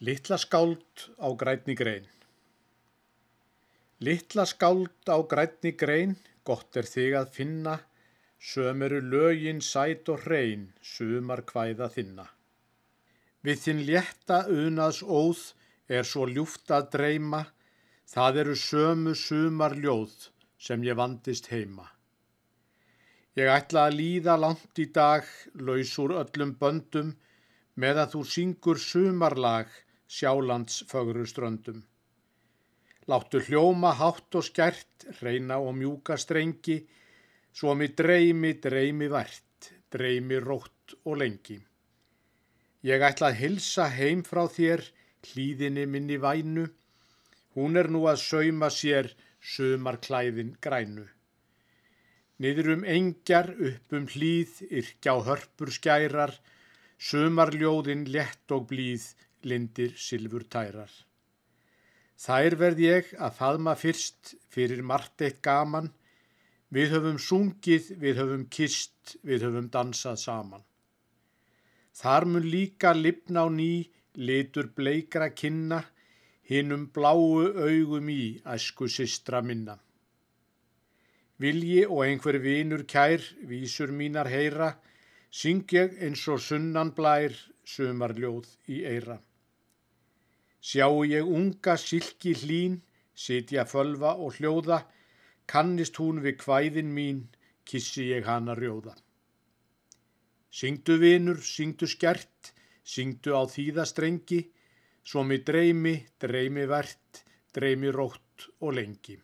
Littla skáld á grænni grein Littla skáld á grænni grein, gott er þig að finna, söm eru lögin sæt og hrein, sumar kvæða þinna. Við þinn létta unaðs óð er svo ljúft að dreyma, það eru sömu sumar ljóð sem ég vandist heima. Ég ætla að líða langt í dag, laus úr öllum böndum, með að þú syngur sumarlag, sjálands fögru ströndum. Láttu hljóma hátt og skært, reyna og mjúka strengi, svo mig dreymi, dreymi vært, dreymi rótt og lengi. Ég ætla að hilsa heim frá þér, hlýðinni minni vænu, hún er nú að sauma sér sumarklæðin grænu. Niður um engjar, upp um hlýð, yrkja á hörpur skærar, sumarljóðin létt og blíð, lindir silfur tærar. Þær verð ég að faðma fyrst fyrir margt eitt gaman, við höfum sungið, við höfum kist, við höfum dansað saman. Þar mun líka lipna á ný, litur bleikra kinna, hinnum bláu augum í æsku sistra minna. Vilji og einhver vinur kær, vísur mínar heyra, syng ég eins og sunnan blær, sumarljóð í eira. Sjáu ég unga silki hlín, sitja fölva og hljóða, kannist hún við kvæðin mín, kissi ég hana rjóða. Syngdu vinur, syngdu skert, syngdu á þýða strengi, svo mig dreymi, dreymi verðt, dreymi rótt og lengi.